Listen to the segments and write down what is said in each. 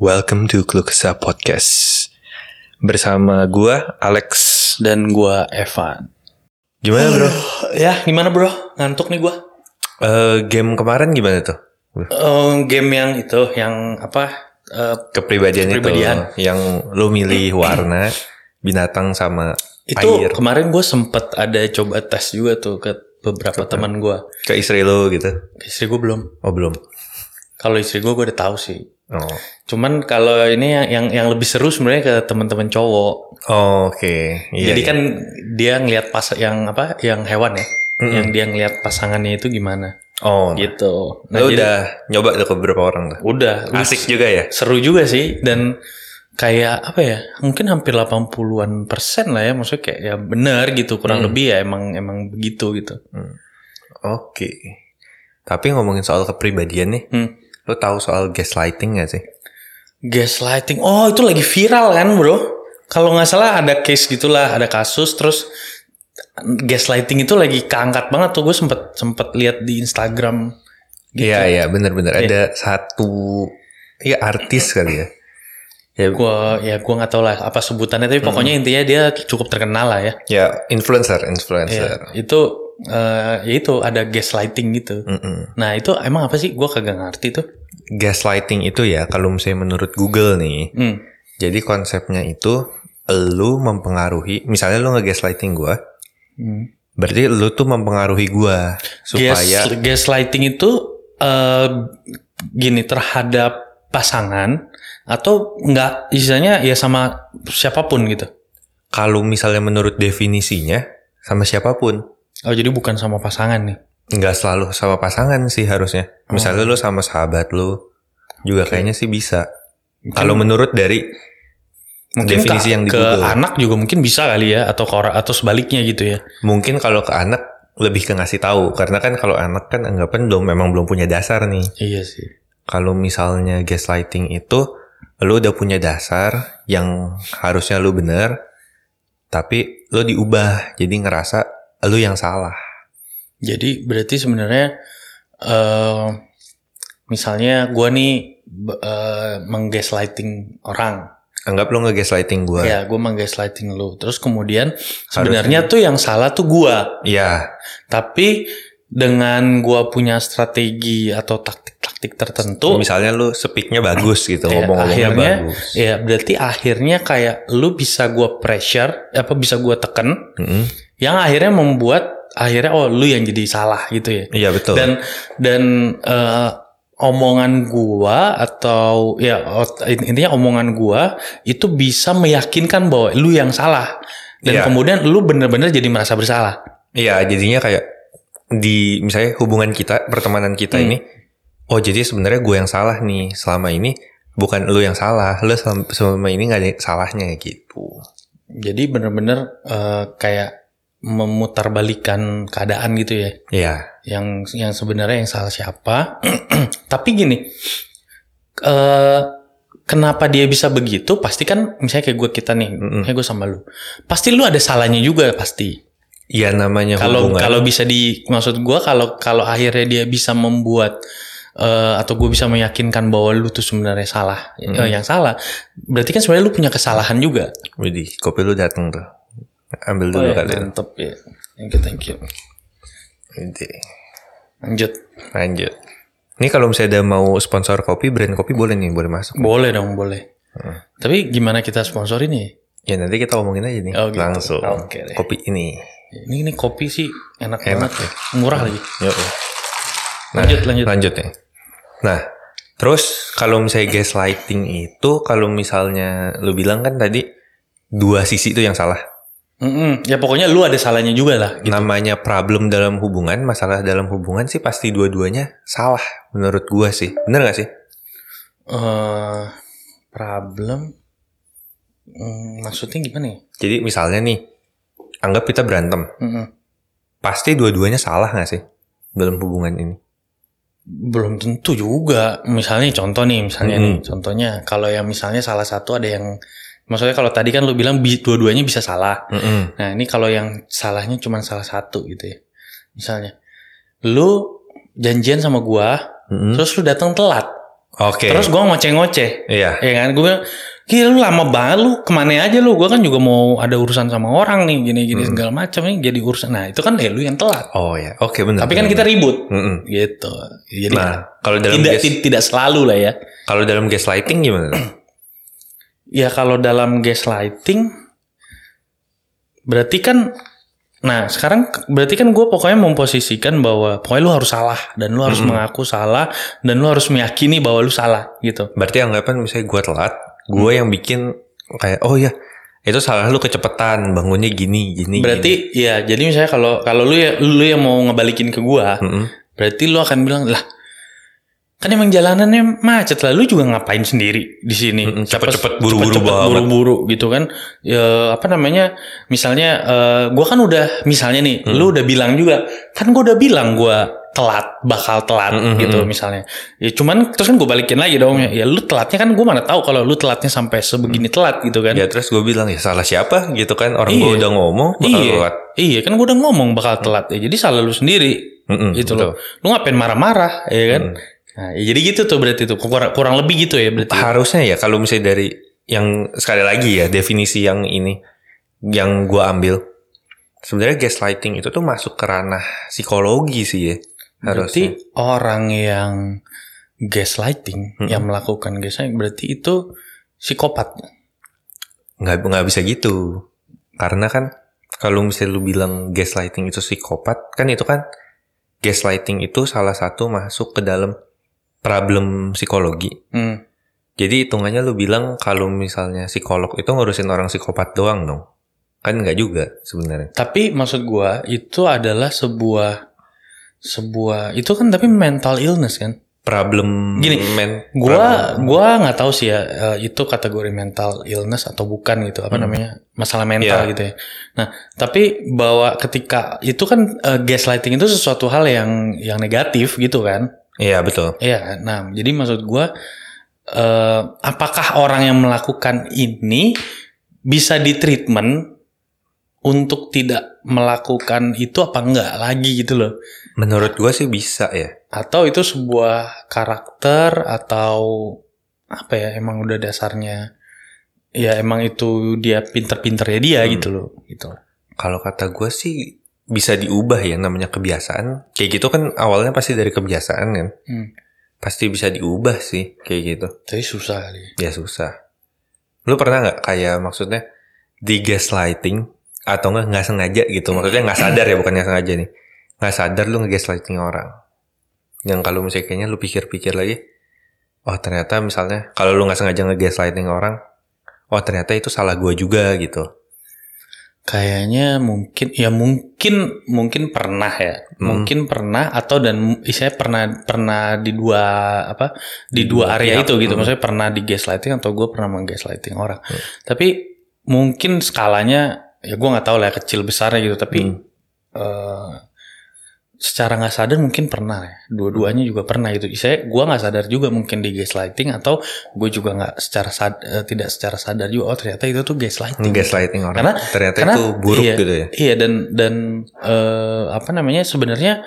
Welcome to Klukesa Podcast. Bersama gua Alex. dan gua Evan. Gimana bro? Ya, gimana bro? Ngantuk nih gua. Eh, game kemarin gimana tuh? Eh, game yang itu, yang apa? eh, Kepribadian, Kepribadian. itu yang lu milih warna, binatang sama itu air. kemarin gue sempet ada coba tes juga tuh ke beberapa teman gua. Ke istri lu gitu? Istri gue belum. Oh belum. Kalau istri gue gue udah tahu sih. Oh. Cuman kalau ini yang yang, yang lebih seru sebenarnya ke teman-teman cowok. Oh, Oke. Iya, Jadi iya. kan dia ngelihat pas yang apa? Yang hewan ya. Mm-mm. Yang dia ngelihat pasangannya itu gimana? Oh. Gitu. Lu udah nyoba ke beberapa orang tuh. udah Asik juga ya? seru juga sih dan kayak apa ya mungkin hampir 80-an persen lah ya maksudnya kayak ya benar gitu kurang Hmm. lebih ya emang emang begitu gitu Oke. Tapi ngomongin soal kepribadian nih, hmm. Lu tahu soal gaslighting gak sih? gaslighting oh itu lagi viral kan bro kalau nggak salah ada case gitulah ada kasus terus gaslighting itu lagi keangkat banget tuh gue sempet sempet lihat di Instagram gitu. Iya iya benar-benar ada satu ya artis kali ya. Ya, gua ya gua nggak tahu lah apa sebutannya tapi pokoknya intinya dia cukup terkenal lah ya ya influencer influencer. itu eh, ya itu ada gaslighting gitu Mm-mm. Nah itu emang apa sih? Gue kagak ngerti tuh. Gaslighting itu ya kalau misalnya menurut Google nih, Hmm. jadi konsepnya itu lu mempengaruhi, misalnya lu nge-gaslighting gua, Hmm. berarti lu tuh mempengaruhi gua supaya Gas, gaslighting itu eh, gini terhadap pasangan atau enggak istilahnya ya sama siapa pun gitu. kalau misalnya menurut definisinya sama siapa pun, Oh jadi bukan sama pasangan nih. nggak selalu sama pasangan sih harusnya. Misalnya lu sama sahabat lu juga kayaknya sih bisa. Kalau menurut dari Mungkin definisi ke, yang di ke Google. anak juga mungkin bisa kali ya atau ke orang atau sebaliknya gitu ya. Mungkin kalau ke anak lebih ke ngasih tahu karena kan kalau anak kan anggapan belum memang belum punya dasar nih. Iya sih. Kalau misalnya gaslighting itu lu udah punya dasar yang harusnya lu bener tapi lu diubah jadi ngerasa lu yang salah. Jadi berarti sebenarnya eh misalnya gue nih eh, menggaslighting orang. Anggap lu nge-gaslighting gua. Ya, gue menggaslighting lu. Terus kemudian sebenarnya tuh yang salah tuh gua. Iya. Tapi dengan gua punya strategi atau taktik-taktik tertentu, Misalnya lu speaknya bagus gitu, ya, ngomong-ngomongnya akhirnya bagus. ya berarti akhirnya kayak lu bisa gua pressure, apa bisa gua tekan, Mm-mm. yang akhirnya membuat akhirnya oh lu yang jadi salah gitu ya. Iya betul. Dan dan eh, omongan gua atau ya intinya omongan gua itu bisa meyakinkan bahwa lu yang salah dan Iya. kemudian lu bener-bener jadi merasa bersalah. Iya, jadinya kayak di misalnya hubungan kita, pertemanan kita Hmm. ini, oh jadi sebenarnya gue yang salah nih selama ini, bukan lu yang salah, lu selama, selama ini nggak ada salahnya gitu. Jadi bener-bener eh, kayak memutarbalikkan keadaan gitu ya. Iya, Yang yang sebenarnya yang salah siapa? Tapi gini, eh kenapa dia bisa begitu? Pasti kan misalnya kayak gue kita nih, Mm-mm. kayak gue sama lu. Pasti lu ada salahnya juga pasti. Iya namanya kalau hubungan. kalau bisa di maksud gua kalau kalau akhirnya dia bisa membuat eh, atau gue bisa meyakinkan bahwa lu tuh sebenarnya salah eh, yang salah berarti kan sebenarnya lu punya kesalahan juga Widih, kopi lu dateng tuh. Ambil dulu oh, ya, kali. mantep ya thank you thank you Widih. lanjut Lanjut. Ini kalau misalnya ada mau sponsor kopi, brand kopi boleh nih, boleh masuk. boleh dong boleh Hmm. tapi gimana kita sponsor ini Ya nanti kita omongin aja nih, Oh, gitu. langsung. Deh. Kopi ini. Ini ini kopi sih enak, Enak banget ya murah lagi Yuk. Nah, lanjut lanjut lanjut ya. Nah, terus kalau misalnya gaslighting itu kalau misalnya lu bilang kan tadi dua sisi itu yang salah. Mm-mm. ya pokoknya lu ada salahnya juga lah gitu. Namanya problem dalam hubungan, masalah dalam hubungan sih pasti dua-duanya salah menurut gua sih. Bener gak sih? eh problem Hmm, maksudnya gimana ya Jadi misalnya nih, anggap kita berantem, Mm-mm. pasti dua-duanya salah gak sih dalam hubungan ini? belum tentu juga. Misalnya contoh nih, misalnya Mm-mm. nih, contohnya kalau yang misalnya salah satu ada yang maksudnya kalau tadi kan lu bilang bi- dua-duanya bisa salah. Mm-mm. Nah, ini kalau yang salahnya cuma salah satu gitu ya. Misalnya lu janjian sama gua, Mm-mm. terus lu datang telat. Oke. Terus gue ngoceh-ngoceh. Iya. Ya kan gue bilang, Gila lu lama banget lu ke mana aja lu Gue kan juga mau ada urusan sama orang nih Gini-gini Hmm. segala macam nih jadi urusan Nah itu kan ya lu yang telat Oh ya. Oke benar. Tapi kan kita ribut Mm-mm. Gitu Jadi Nah, kalau dalam tidak, gas, ti- tidak selalu lah ya kalau dalam gaslighting gimana? Ya kalau dalam gaslighting Berarti kan Nah sekarang berarti kan gue pokoknya memposisikan bahwa Pokoknya lu harus salah Dan lu harus mengaku salah Dan lu harus meyakini bahwa lu salah gitu Berarti anggapan misalnya gue telat, gue yang bikin kayak oh ya itu salah lu kecepatan bangunnya gini gini. Berarti ya jadi misalnya kalau kalau lu ya lu yang mau ngebalikin ke gua, gini. Mm-mm. berarti lu akan bilang lah kan emang jalanannya macet lah lu juga ngapain sendiri di sini Siapa- cepet-cepet, buru-buru buru-buru gitu kan ya apa namanya misalnya eh, gua kan udah misalnya nih Mm. lu udah bilang juga kan gua udah bilang gua telat bakal telat Mm-mm, gitu mm-mm. misalnya ya cuman terus kan gue balikin lagi dong ya lu telatnya kan gua mana tahu kalau lu telatnya sampai sebegini telat gitu kan Ya terus gue bilang ya salah siapa gitu kan orang gue Iya. udah ngomong bakal iya telat. iya kan gue udah ngomong bakal telat ya jadi salah lu sendiri Mm-mm, gitu betul. loh. Lu ngapain marah-marah, ya kan? Mm. Nah, ya jadi gitu tuh berarti tuh kurang, kurang lebih gitu ya berarti. Harusnya ya kalau misalnya dari yang sekali lagi ya definisi yang ini yang gue ambil sebenarnya gaslighting itu tuh masuk ke ranah psikologi sih ya berarti harusnya. orang yang gaslighting, Mm-mm. yang melakukan gaslighting berarti itu psikopat. nggak nggak bisa gitu karena kan kalau misalnya lu bilang gaslighting itu psikopat kan itu kan gaslighting itu salah satu masuk ke dalam problem psikologi Hmm. jadi hitungannya lu bilang kalau misalnya psikolog itu ngurusin orang psikopat doang dong kan nggak juga sebenarnya Tapi maksud gua itu adalah sebuah sebuah itu kan tapi mental illness kan. problem Gini, men Gua problem- gua nggak tahu sih ya eh, itu kategori mental illness atau bukan gitu apa Hmm. namanya masalah mental Iya. gitu ya. Nah tapi bahwa ketika itu kan eh, gaslighting itu sesuatu hal yang yang negatif gitu kan. iya betul Iya kan. Nah jadi maksud gua eh, apakah orang yang melakukan ini bisa ditreatment untuk tidak melakukan itu apa enggak lagi gitu loh? menurut gua sih bisa ya. Atau itu sebuah karakter atau apa ya emang udah dasarnya ya emang itu dia pinter-pinter ya dia Hmm. gitu loh gitu. Kalau kata gue sih bisa diubah ya namanya kebiasaan. Kayak gitu kan awalnya pasti dari kebiasaan kan. Hmm. pasti bisa diubah sih kayak gitu. Tapi susah kali. Ya susah. Lu pernah nggak kayak maksudnya di gaslighting atau nggak nggak sengaja gitu maksudnya nggak sadar ya bukan nggak sengaja nih nggak sadar lu nge-gaslighting orang yang kalau misalnya kayaknya lu pikir-pikir lagi oh ternyata misalnya kalau lu nggak sengaja nge-gaslighting orang oh ternyata itu salah gua juga gitu kayaknya mungkin ya mungkin mungkin pernah ya Hmm. mungkin pernah atau dan saya pernah pernah di dua apa di, dua dua area pihak. itu gitu Hmm. maksudnya pernah di gaslighting atau gue pernah menggaslighting orang Hmm. tapi mungkin skalanya ya gue nggak tahu lah kecil besarnya gitu tapi Hmm. eh, secara nggak sadar mungkin pernah ya. Dua-duanya juga pernah gitu. Saya gue nggak sadar juga mungkin di gaslighting atau gue juga nggak secara sad- eh, tidak secara sadar juga oh ternyata itu tuh gaslighting. Nge-gaslighting orang. Karena- ternyata karena- itu buruk iya, gitu ya. iya dan dan eh, apa namanya sebenarnya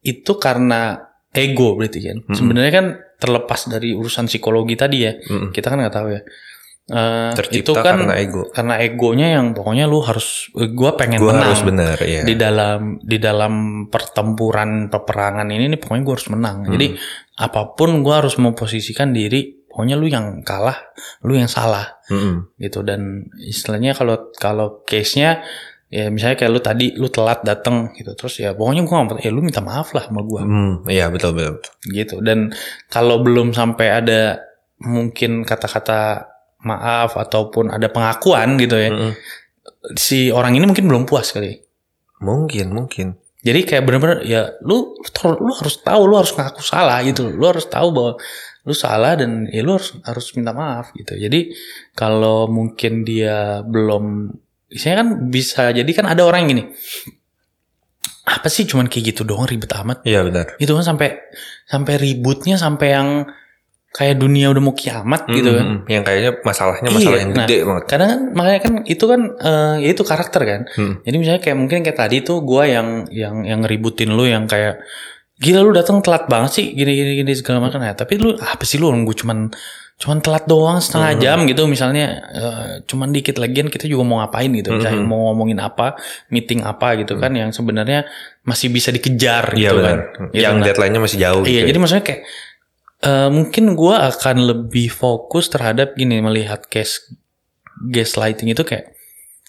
itu karena ego berarti kan. Mm-mm. sebenarnya kan terlepas dari urusan psikologi tadi ya. Mm-mm. kita kan nggak tahu ya Eh, itu kan karena ego. karena egonya yang pokoknya lu harus gue pengen gue menang. harus benar ya di dalam di dalam pertempuran peperangan ini nih pokoknya gue harus menang. Hmm. jadi apa pun gue harus memposisikan diri pokoknya lu yang kalah lu yang salah. Mm-mm. gitu. Dan istilahnya kalau kalau case nya ya misalnya kayak lu tadi lu telat dateng gitu. Terus ya pokoknya gue ngomong ya lu minta maaf lah sama gue Hmm, iya betul betul. betul. gitu. Dan kalau belum sampai ada mungkin kata-kata maaf ataupun ada pengakuan gitu ya Mm-mm. si orang ini mungkin belum puas kali Mungkin mungkin. Jadi kayak bener-bener ya lu lu harus tahu lu harus ngaku salah gitu. Lu harus tahu bahwa lu salah dan ya lu harus harus minta maaf gitu. Jadi kalau mungkin dia belum Misalnya kan bisa jadi kan ada orang yang gini. Apa sih cuman kayak gitu doang ribet amat. Iya benar. Itu kan sampai sampai ributnya sampai yang kayak dunia udah mau kiamat gitu kan. Yang kayaknya masalahnya masalah Iya, yang nah, gede banget. Kadang kan makanya kan itu kan eh, ya itu karakter kan. Hmm. Jadi misalnya kayak mungkin kayak tadi tuh gua yang yang yang ngeributin lu yang kayak gila lu datang telat banget sih gini gini gini segala macam ya tapi lu apa sih lu nunggu cuman cuman telat doang setengah Hmm. jam gitu misalnya eh, cuman dikit lagian kita juga mau ngapain gitu misalnya Hmm. mau ngomongin apa meeting apa gitu kan yang sebenarnya masih bisa dikejar Iya gitu benar. kan Gitu, Yang nah. deadline-nya masih jauh Iya, gitu. jadi maksudnya kayak eh, mungkin gua akan lebih fokus terhadap gini melihat case gaslighting itu kayak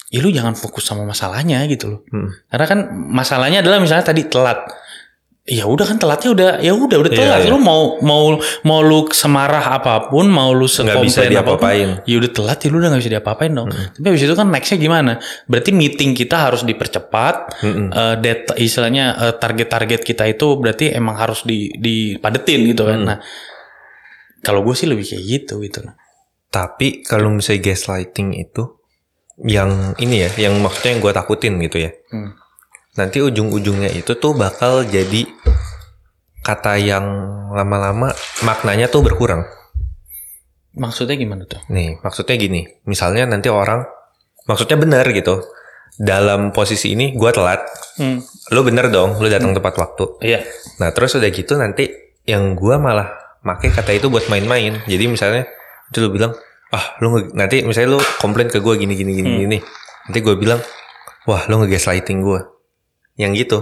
ya lu jangan fokus sama masalahnya gitu loh. Hmm. Karena kan masalahnya adalah misalnya tadi telat. Ya udah kan telatnya udah ya udah udah Iya, telat. iya. Lu mau mau mau lu semarah apa pun, mau lu nggak sekomplain apa pun, ya udah telat ya lu udah gak bisa diapa-apain dong. Hmm. Tapi habis itu kan nextnya gimana? Berarti meeting kita harus dipercepat. Eh, data istilahnya eh, target-target kita itu berarti emang harus di dipadetin gitu kan. Hmm. Nah, kalau gue sih lebih kayak gitu gitu. Tapi kalau misalnya gaslighting itu yang ini ya, yang maksudnya yang gue takutin gitu ya. Hmm. Nanti ujung-ujungnya itu tuh bakal jadi kata yang lama-lama maknanya tuh berkurang. Maksudnya gimana tuh? Nih, maksudnya gini. Misalnya nanti orang maksudnya benar gitu. Dalam posisi ini gue telat, Hmm. lu bener dong, lu datang tepat waktu. Iya. Nah terus udah gitu nanti yang gua malah make kata itu buat main-main. Jadi misalnya itu lu bilang, ah lu nanti misalnya lu komplain ke gua gini gini gini Hmm. gini. Nanti gua bilang, wah lu nge-gaslighting gua. Yang gitu.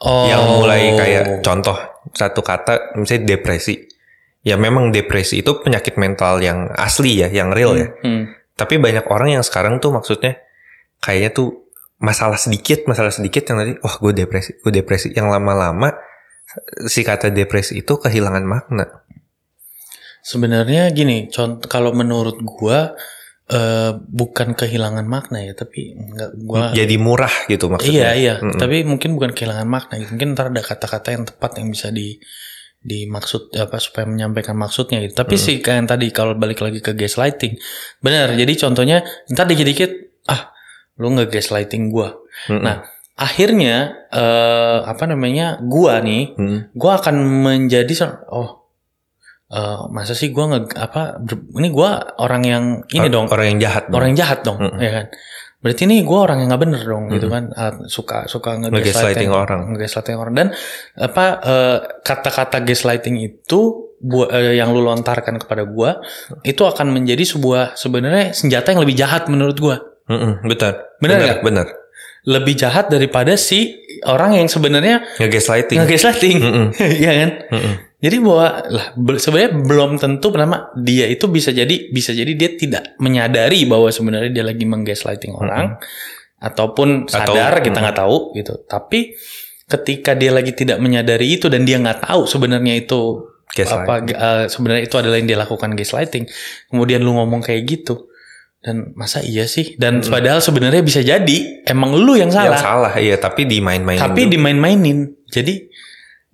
Oh. Yang mulai kayak contoh satu kata misalnya depresi. Ya memang depresi itu penyakit mental yang asli ya, yang real ya. Hmm. Tapi banyak orang yang sekarang tuh maksudnya kayaknya tuh masalah sedikit, masalah sedikit yang nanti, wah gue depresi, gue depresi. Yang lama-lama si kata depresi itu kehilangan makna. Sebenarnya gini, contoh kalau menurut gua eh, bukan kehilangan makna ya, tapi enggak gua Jadi murah gitu Iya maksudnya. iya, Mm-mm. tapi mungkin bukan kehilangan makna gitu. Mungkin ntar ada kata-kata yang tepat yang bisa di dimaksud apa supaya menyampaikan maksudnya gitu. Tapi sih kayak yang tadi kalau balik lagi ke gaslighting, benar. Jadi contohnya ntar dikit-dikit ah lu nge gaslighting gua. Mm-mm. Nah akhirnya eh, apa namanya gua nih, Mm. gua akan menjadi oh eh, masa sih gua nge apa ini gua orang yang ini Or- dong Orang yang jahat. dong. orang yang jahat dong, Mm-mm. ya kan? Berarti ini gue orang yang nggak bener dong, gitu kan? Ah, suka suka Nge-gaslighting orang. nge-gaslighting orang dan apa eh, kata-kata gaslighting itu buat yang lu lontarkan kepada gua itu akan menjadi sebuah sebenarnya senjata yang lebih jahat menurut gua, Mm-mm, betul. Bener bener, nggak? bener. lebih jahat daripada si orang yang sebenarnya Nge-gaslighting. nge-gaslighting, Mm-mm. ya kan? Mm-mm. Jadi bahwa lah be- sebenarnya belum tentu pertama dia itu bisa jadi bisa jadi dia tidak menyadari bahwa sebenarnya dia lagi menggaslighting orang ataupun Atau- sadar kita nggak tahu gitu. Tapi ketika dia lagi tidak menyadari itu dan dia nggak tahu sebenarnya itu apa eh, sebenarnya itu adalah yang dia lakukan gaslighting. Kemudian lu ngomong kayak gitu. Dan masa iya sih? Dan padahal sebenarnya bisa jadi emang lu yang salah Yang salah, iya. Tapi dimain-mainin. tapi dimain-mainin jadi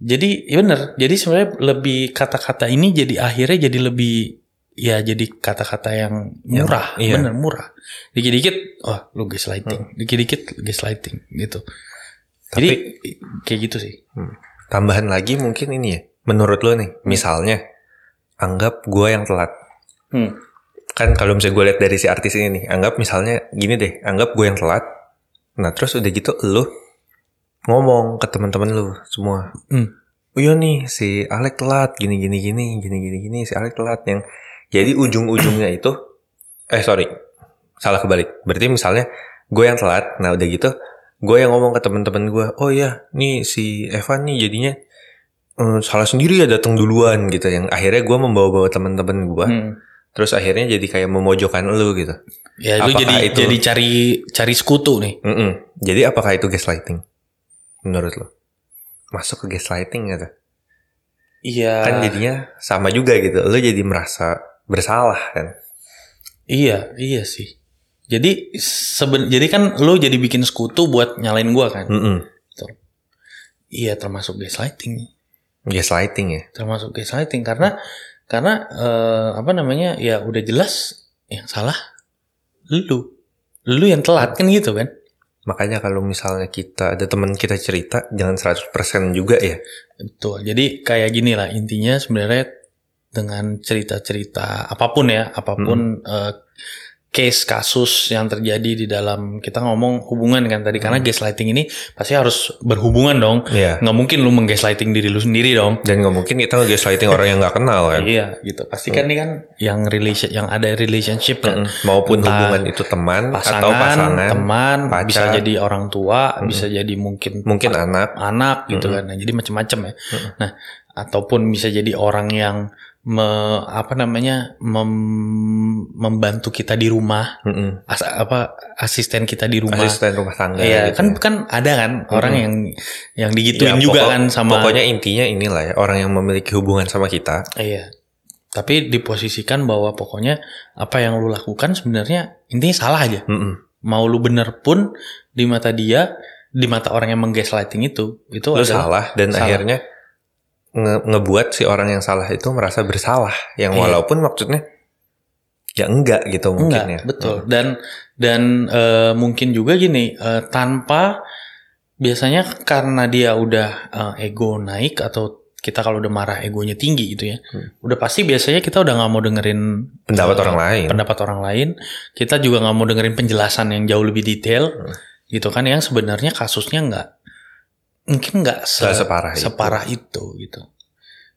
jadi ya bener jadi sebenarnya lebih kata-kata ini jadi akhirnya jadi lebih ya jadi kata-kata yang murah iya. bener murah dikit-dikit oh lu gaslighting dikit-dikit gaslighting gitu jadi kayak gitu sih Hmm. Tambahan lagi mungkin ini ya. Menurut lo nih, misalnya anggap gua yang telat. hmm. Kan kalau misalnya gue lihat dari si artis ini nih, anggap misalnya gini deh, anggap gue yang telat. Nah terus udah gitu lo ngomong ke teman-teman lu semua. Hmm. Oh iya nih si Alek telat gini gini gini gini gini gini si Alek telat yang jadi ujung-ujungnya itu eh sorry salah kebalik berarti misalnya gue yang telat nah udah gitu gue yang ngomong ke teman-teman gue oh iya nih si Evan nih jadinya eh, salah sendiri ya datang duluan gitu yang akhirnya gue membawa-bawa teman-teman gue Hmm. terus akhirnya jadi kayak memojokkan lu gitu ya lu jadi itu- jadi cari cari sekutu nih Mm-mm. jadi apakah itu gaslighting menurut lo? Masuk ke gaslighting gitu? Iya. Kan jadinya sama juga gitu. Lo jadi merasa bersalah kan? Iya iya sih. Jadi seben jadi kan lu jadi bikin sekutu buat nyalain gua kan? Mm-mm. iya termasuk gaslighting. Gaslighting ya? Termasuk gaslighting karena karena eh, apa namanya ya udah jelas yang salah lu. Lu yang telat kan gitu kan makanya kalau misalnya kita ada teman kita cerita jangan 100% juga ya. Betul. Jadi kayak gini lah intinya sebenarnya dengan cerita-cerita apa pun ya apa pun eh, case kasus yang terjadi di dalam kita ngomong hubungan kan tadi karena gaslighting ini pasti harus berhubungan dong. Iya. Nggak mungkin lu menggaslighting diri lu sendiri dong. Dan nggak mungkin kita nge-gaslighting orang yang nggak kenal kan. Iya gitu. Pasti kan ini kan yang relation yang ada relationship kan. Maupun Entah hubungan itu teman Pasangan, atau pasangan, teman, pacar. bisa jadi orang tua, bisa jadi mungkin mungkin anak. anak gitu kan. Nah, jadi macam-macam ya. Nah, ataupun bisa jadi orang yang me, apa namanya mem- membantu kita di rumah, Mm-mm. as, apa asisten kita di rumah. Asisten rumah tangga. Iya, gitu. kan kan ada kan orang yang yang digituin Ya, juga pokok- kan sama Pokoknya intinya inilah ya orang yang memiliki hubungan sama kita. Iya. Tapi diposisikan bahwa pokoknya apa yang lu lakukan sebenarnya intinya salah aja. Mm-mm. Mau lu bener pun di mata dia, di mata orang yang menggaslighting itu, itu Lu adalah salah dan salah. akhirnya nge- ngebuat si orang yang salah itu merasa bersalah. Yang Iya. walaupun maksudnya ya enggak gitu mungkin Enggak, ya. betul. Dan dan eh, mungkin juga gini, eh, tanpa biasanya karena dia udah eh, ego naik atau kita kalau udah marah egonya tinggi gitu ya, Hmm. udah pasti biasanya kita udah nggak mau dengerin Pendapat eh, orang lain. pendapat orang lain. Kita juga nggak mau dengerin penjelasan yang jauh lebih detail, Hmm. gitu kan? Yang sebenarnya kasusnya nggak mungkin nggak se- Nggak separah itu. separah itu gitu.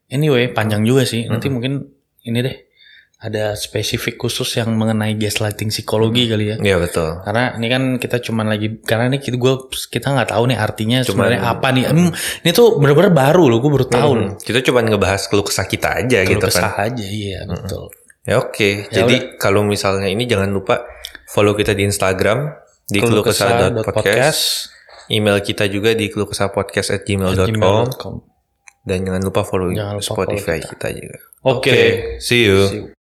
Anyway, panjang juga sih. Nanti Hmm. mungkin ini deh ada spesifik khusus yang mengenai gaslighting psikologi kali ya. Iya betul. Karena ini kan kita cuman lagi karena ini kita gua kita nggak tahu nih artinya Cuman- sebenarnya apa nih. Hmm, ini tuh bener-bener baru loh, gue baru tahu loh. Hmm. Kita cuma ngebahas keluh kesah kita aja Keluh gitu kesah kan. aja iya betul. Ya oke. Ya Jadi kalau misalnya ini jangan lupa follow kita di Instagram di Keluhkesah.podcast, keluhkesah.podcast. Email kita juga di keluhkesahpodcast@gmail.com gmail.com. dan jangan lupa follow Jangan lupa Spotify follow kita. juga. Oke. See you. See you.